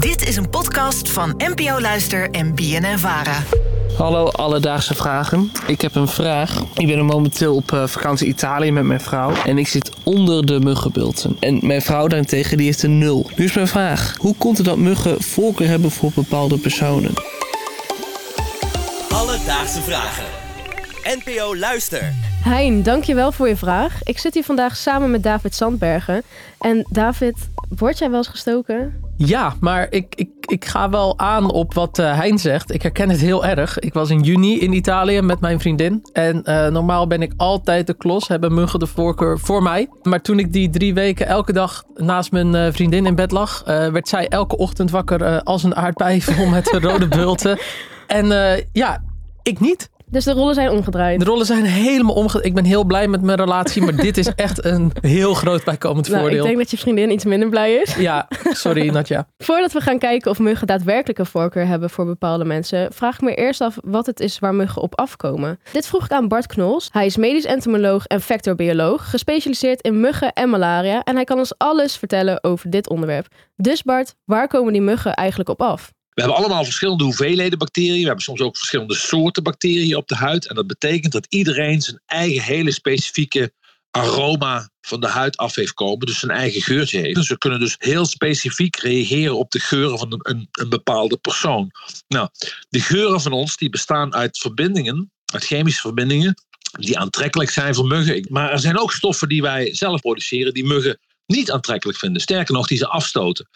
Dit is een podcast van NPO Luister en BNN Vara. Hallo alledaagse vragen. Ik heb een vraag. Ik ben momenteel op uh, vakantie Italië met mijn vrouw en ik zit onder de muggenbulten. En mijn vrouw daarentegen die heeft een nul. Nu is mijn vraag: hoe komt het dat muggen voorkeur hebben voor bepaalde personen? Alledaagse vragen. NPO Luister. Hein, dankjewel voor je vraag. Ik zit hier vandaag samen met David Sandbergen. En David, word jij wel eens gestoken? Ja, maar ik, ik, ik ga wel aan op wat uh, Hein zegt. Ik herken het heel erg. Ik was in juni in Italië met mijn vriendin. En uh, normaal ben ik altijd de klos, hebben muggen de voorkeur voor mij. Maar toen ik die drie weken elke dag naast mijn uh, vriendin in bed lag, werd zij elke ochtend wakker als een aardbei vol met rode bulten. En ja, ik niet. Dus de rollen zijn omgedraaid. De rollen zijn helemaal omgedraaid. Ik ben heel blij met mijn relatie, maar dit is echt een heel groot bijkomend nou, voordeel. Ik denk dat je vriendin iets minder blij is. Ja, sorry Natja. Voordat we gaan kijken of muggen daadwerkelijk een voorkeur hebben voor bepaalde mensen, vraag ik me eerst af wat het is waar muggen op afkomen. Dit vroeg ik aan Bart Knols. Hij is medisch entomoloog en vectorbioloog, gespecialiseerd in muggen en malaria. En hij kan ons alles vertellen over dit onderwerp. Dus Bart, waar komen die muggen eigenlijk op af? We hebben allemaal verschillende hoeveelheden bacteriën. We hebben soms ook verschillende soorten bacteriën op de huid. En dat betekent dat iedereen zijn eigen hele specifieke aroma van de huid af heeft komen. Dus zijn eigen geurtje heeft. Dus we kunnen dus heel specifiek reageren op de geuren van een, een, een bepaalde persoon. Nou, de geuren van ons die bestaan uit verbindingen, uit chemische verbindingen, die aantrekkelijk zijn voor muggen. Maar er zijn ook stoffen die wij zelf produceren, die muggen niet aantrekkelijk vinden. Sterker nog, die ze afstoten.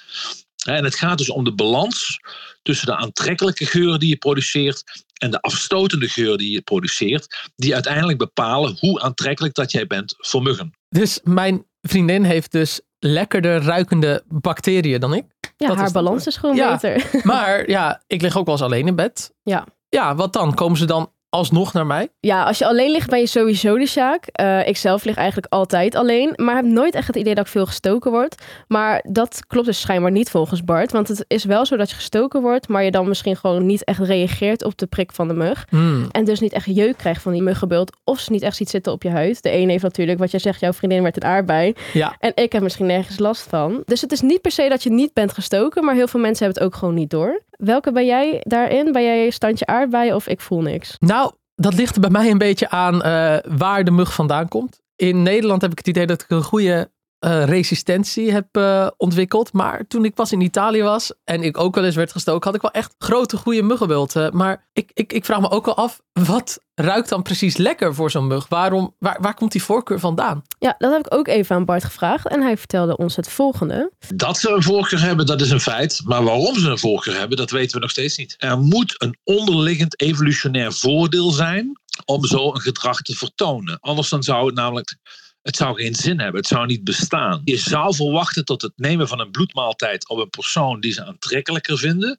En het gaat dus om de balans tussen de aantrekkelijke geuren die je produceert en de afstotende geuren die je produceert, die uiteindelijk bepalen hoe aantrekkelijk dat jij bent voor muggen. Dus mijn vriendin heeft dus lekkerder ruikende bacteriën dan ik. Ja, Dat haar is balans is gewoon Ja. beter. Maar ja, ik lig ook wel eens alleen in bed. Ja. Ja, wat dan? Komen ze dan alsnog naar mij? Ja, als je alleen ligt ben je sowieso de Sjaak. Eh, ik zelf lig eigenlijk altijd alleen. Maar heb nooit echt het idee dat ik veel gestoken word. Maar dat klopt dus schijnbaar niet volgens Bart. Want het is wel zo dat je gestoken wordt. Maar je dan misschien gewoon niet echt reageert op de prik van de mug. Hmm. En dus niet echt jeuk krijgt van die muggenbult. Of ze niet echt ziet zitten op je huid. De een heeft natuurlijk, wat jij zegt, jouw vriendin werd een aardbei. Ja. En ik heb misschien nergens last van. Dus het is niet per se dat je niet bent gestoken. Maar heel veel mensen hebben het ook gewoon niet door. Welke ben jij daarin? Ben jij standje aardbei of ik voel niks? Nou, dat ligt er bij mij een beetje aan eh, waar de mug vandaan komt. In Nederland heb ik het idee dat ik een goede eh, resistentie heb eh, ontwikkeld. Maar toen ik pas in Italië was en ik ook wel eens werd gestoken, had ik wel echt grote goede muggenbulten. Maar ik, ik, ik vraag me ook wel af, wat ruikt dan precies lekker voor zo'n mug? Waarom, waar, waar komt die voorkeur vandaan? Ja, dat heb ik ook even aan Bart gevraagd. En hij vertelde ons het volgende. Dat ze een voorkeur hebben, dat is een feit. Maar waarom ze een voorkeur hebben, dat weten we nog steeds niet. Er moet een onderliggend evolutionair voordeel zijn om zo een gedrag te vertonen. Anders dan zou het namelijk. Het zou geen zin hebben, het zou niet bestaan. Je zou verwachten tot het nemen van een bloedmaaltijd op een persoon die ze aantrekkelijker vinden,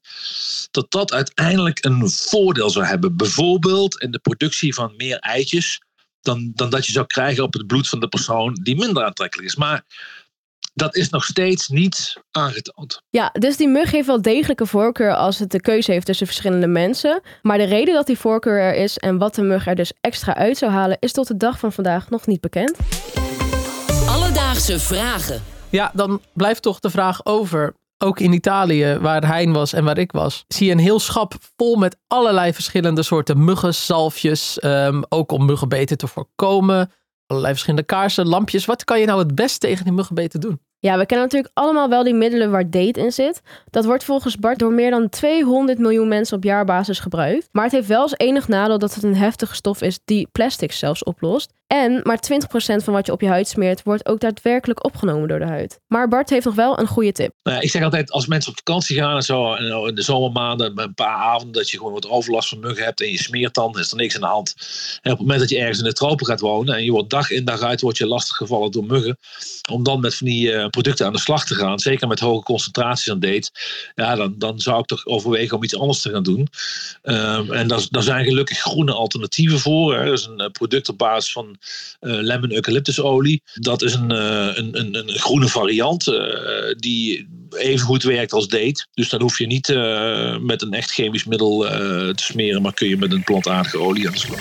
dat dat uiteindelijk een voordeel zou hebben. Bijvoorbeeld in de productie van meer eitjes dan, dan dat je zou krijgen op het bloed van de persoon die minder aantrekkelijk is. Maar dat is nog steeds niet aangetoond. Ja, dus die mug heeft wel degelijk een voorkeur als het de keuze heeft tussen verschillende mensen. Maar de reden dat die voorkeur er is en wat de mug er dus extra uit zou halen, is tot de dag van vandaag nog niet bekend. Alledaagse vragen. Ja, dan blijft toch de vraag over. Ook in Italië, waar Hein was en waar ik was, zie je een heel schap vol met allerlei verschillende soorten muggen, zalfjes. ehm, ook om muggenbeten te voorkomen. Allerlei verschillende kaarsen, lampjes. Wat kan je nou het best tegen die muggenbeten doen? Ja, we kennen natuurlijk allemaal wel die middelen waar date in zit. Dat wordt volgens Bart door meer dan 200 miljoen mensen op jaarbasis gebruikt. Maar het heeft wel als enig nadeel dat het een heftige stof is die plastics zelfs oplost. En maar 20% van wat je op je huid smeert wordt ook daadwerkelijk opgenomen door de huid. Maar Bart heeft nog wel een goede tip. Nou, ik zeg altijd, als mensen op vakantie gaan en zo, nou, in de zomermaanden, een paar avonden, dat je gewoon wat overlast van muggen hebt en je smeert dan, is er niks aan de hand. En op het moment dat je ergens in de tropen gaat wonen en je wordt dag in dag uit, word je lastiggevallen door muggen, om dan met van die eh, producten aan de slag te gaan, zeker met hoge concentraties aan date, ja, dan, dan zou ik toch overwegen om iets anders te gaan doen. Ehm, en daar, zijn gelukkig groene alternatieven voor. Hè. Er is een eh, product op basis van eh, lemon eucalyptusolie. Dat is een, eh, een, een, een groene variant eh, die even goed werkt als date. Dus dan hoef je niet eh, met een echt chemisch middel eh, te smeren, maar kun je met een plantaardige olie aan de slag.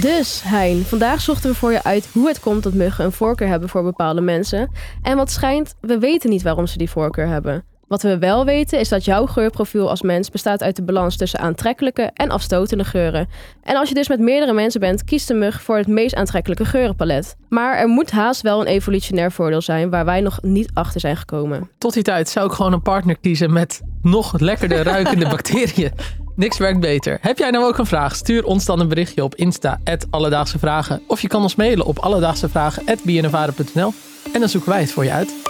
Dus Hein, vandaag zochten we voor je uit hoe het komt dat muggen een voorkeur hebben voor bepaalde mensen. En wat schijnt, we weten niet waarom ze die voorkeur hebben. Wat we wel weten is dat jouw geurprofiel als mens bestaat uit de balans tussen aantrekkelijke en afstotende geuren. En als je dus met meerdere mensen bent, kiest de mug voor het meest aantrekkelijke geurenpalet. Maar er moet haast wel een evolutionair voordeel zijn waar wij nog niet achter zijn gekomen. Tot die tijd zou ik gewoon een partner kiezen met nog lekkerder ruikende bacteriën. Niks werkt beter. Heb jij nou ook een vraag? Stuur ons dan een berichtje op Insta, Alledaagse Vragen. Of je kan ons mailen op alledaagsevragen.bnnvaren.nl en dan zoeken wij het voor je uit.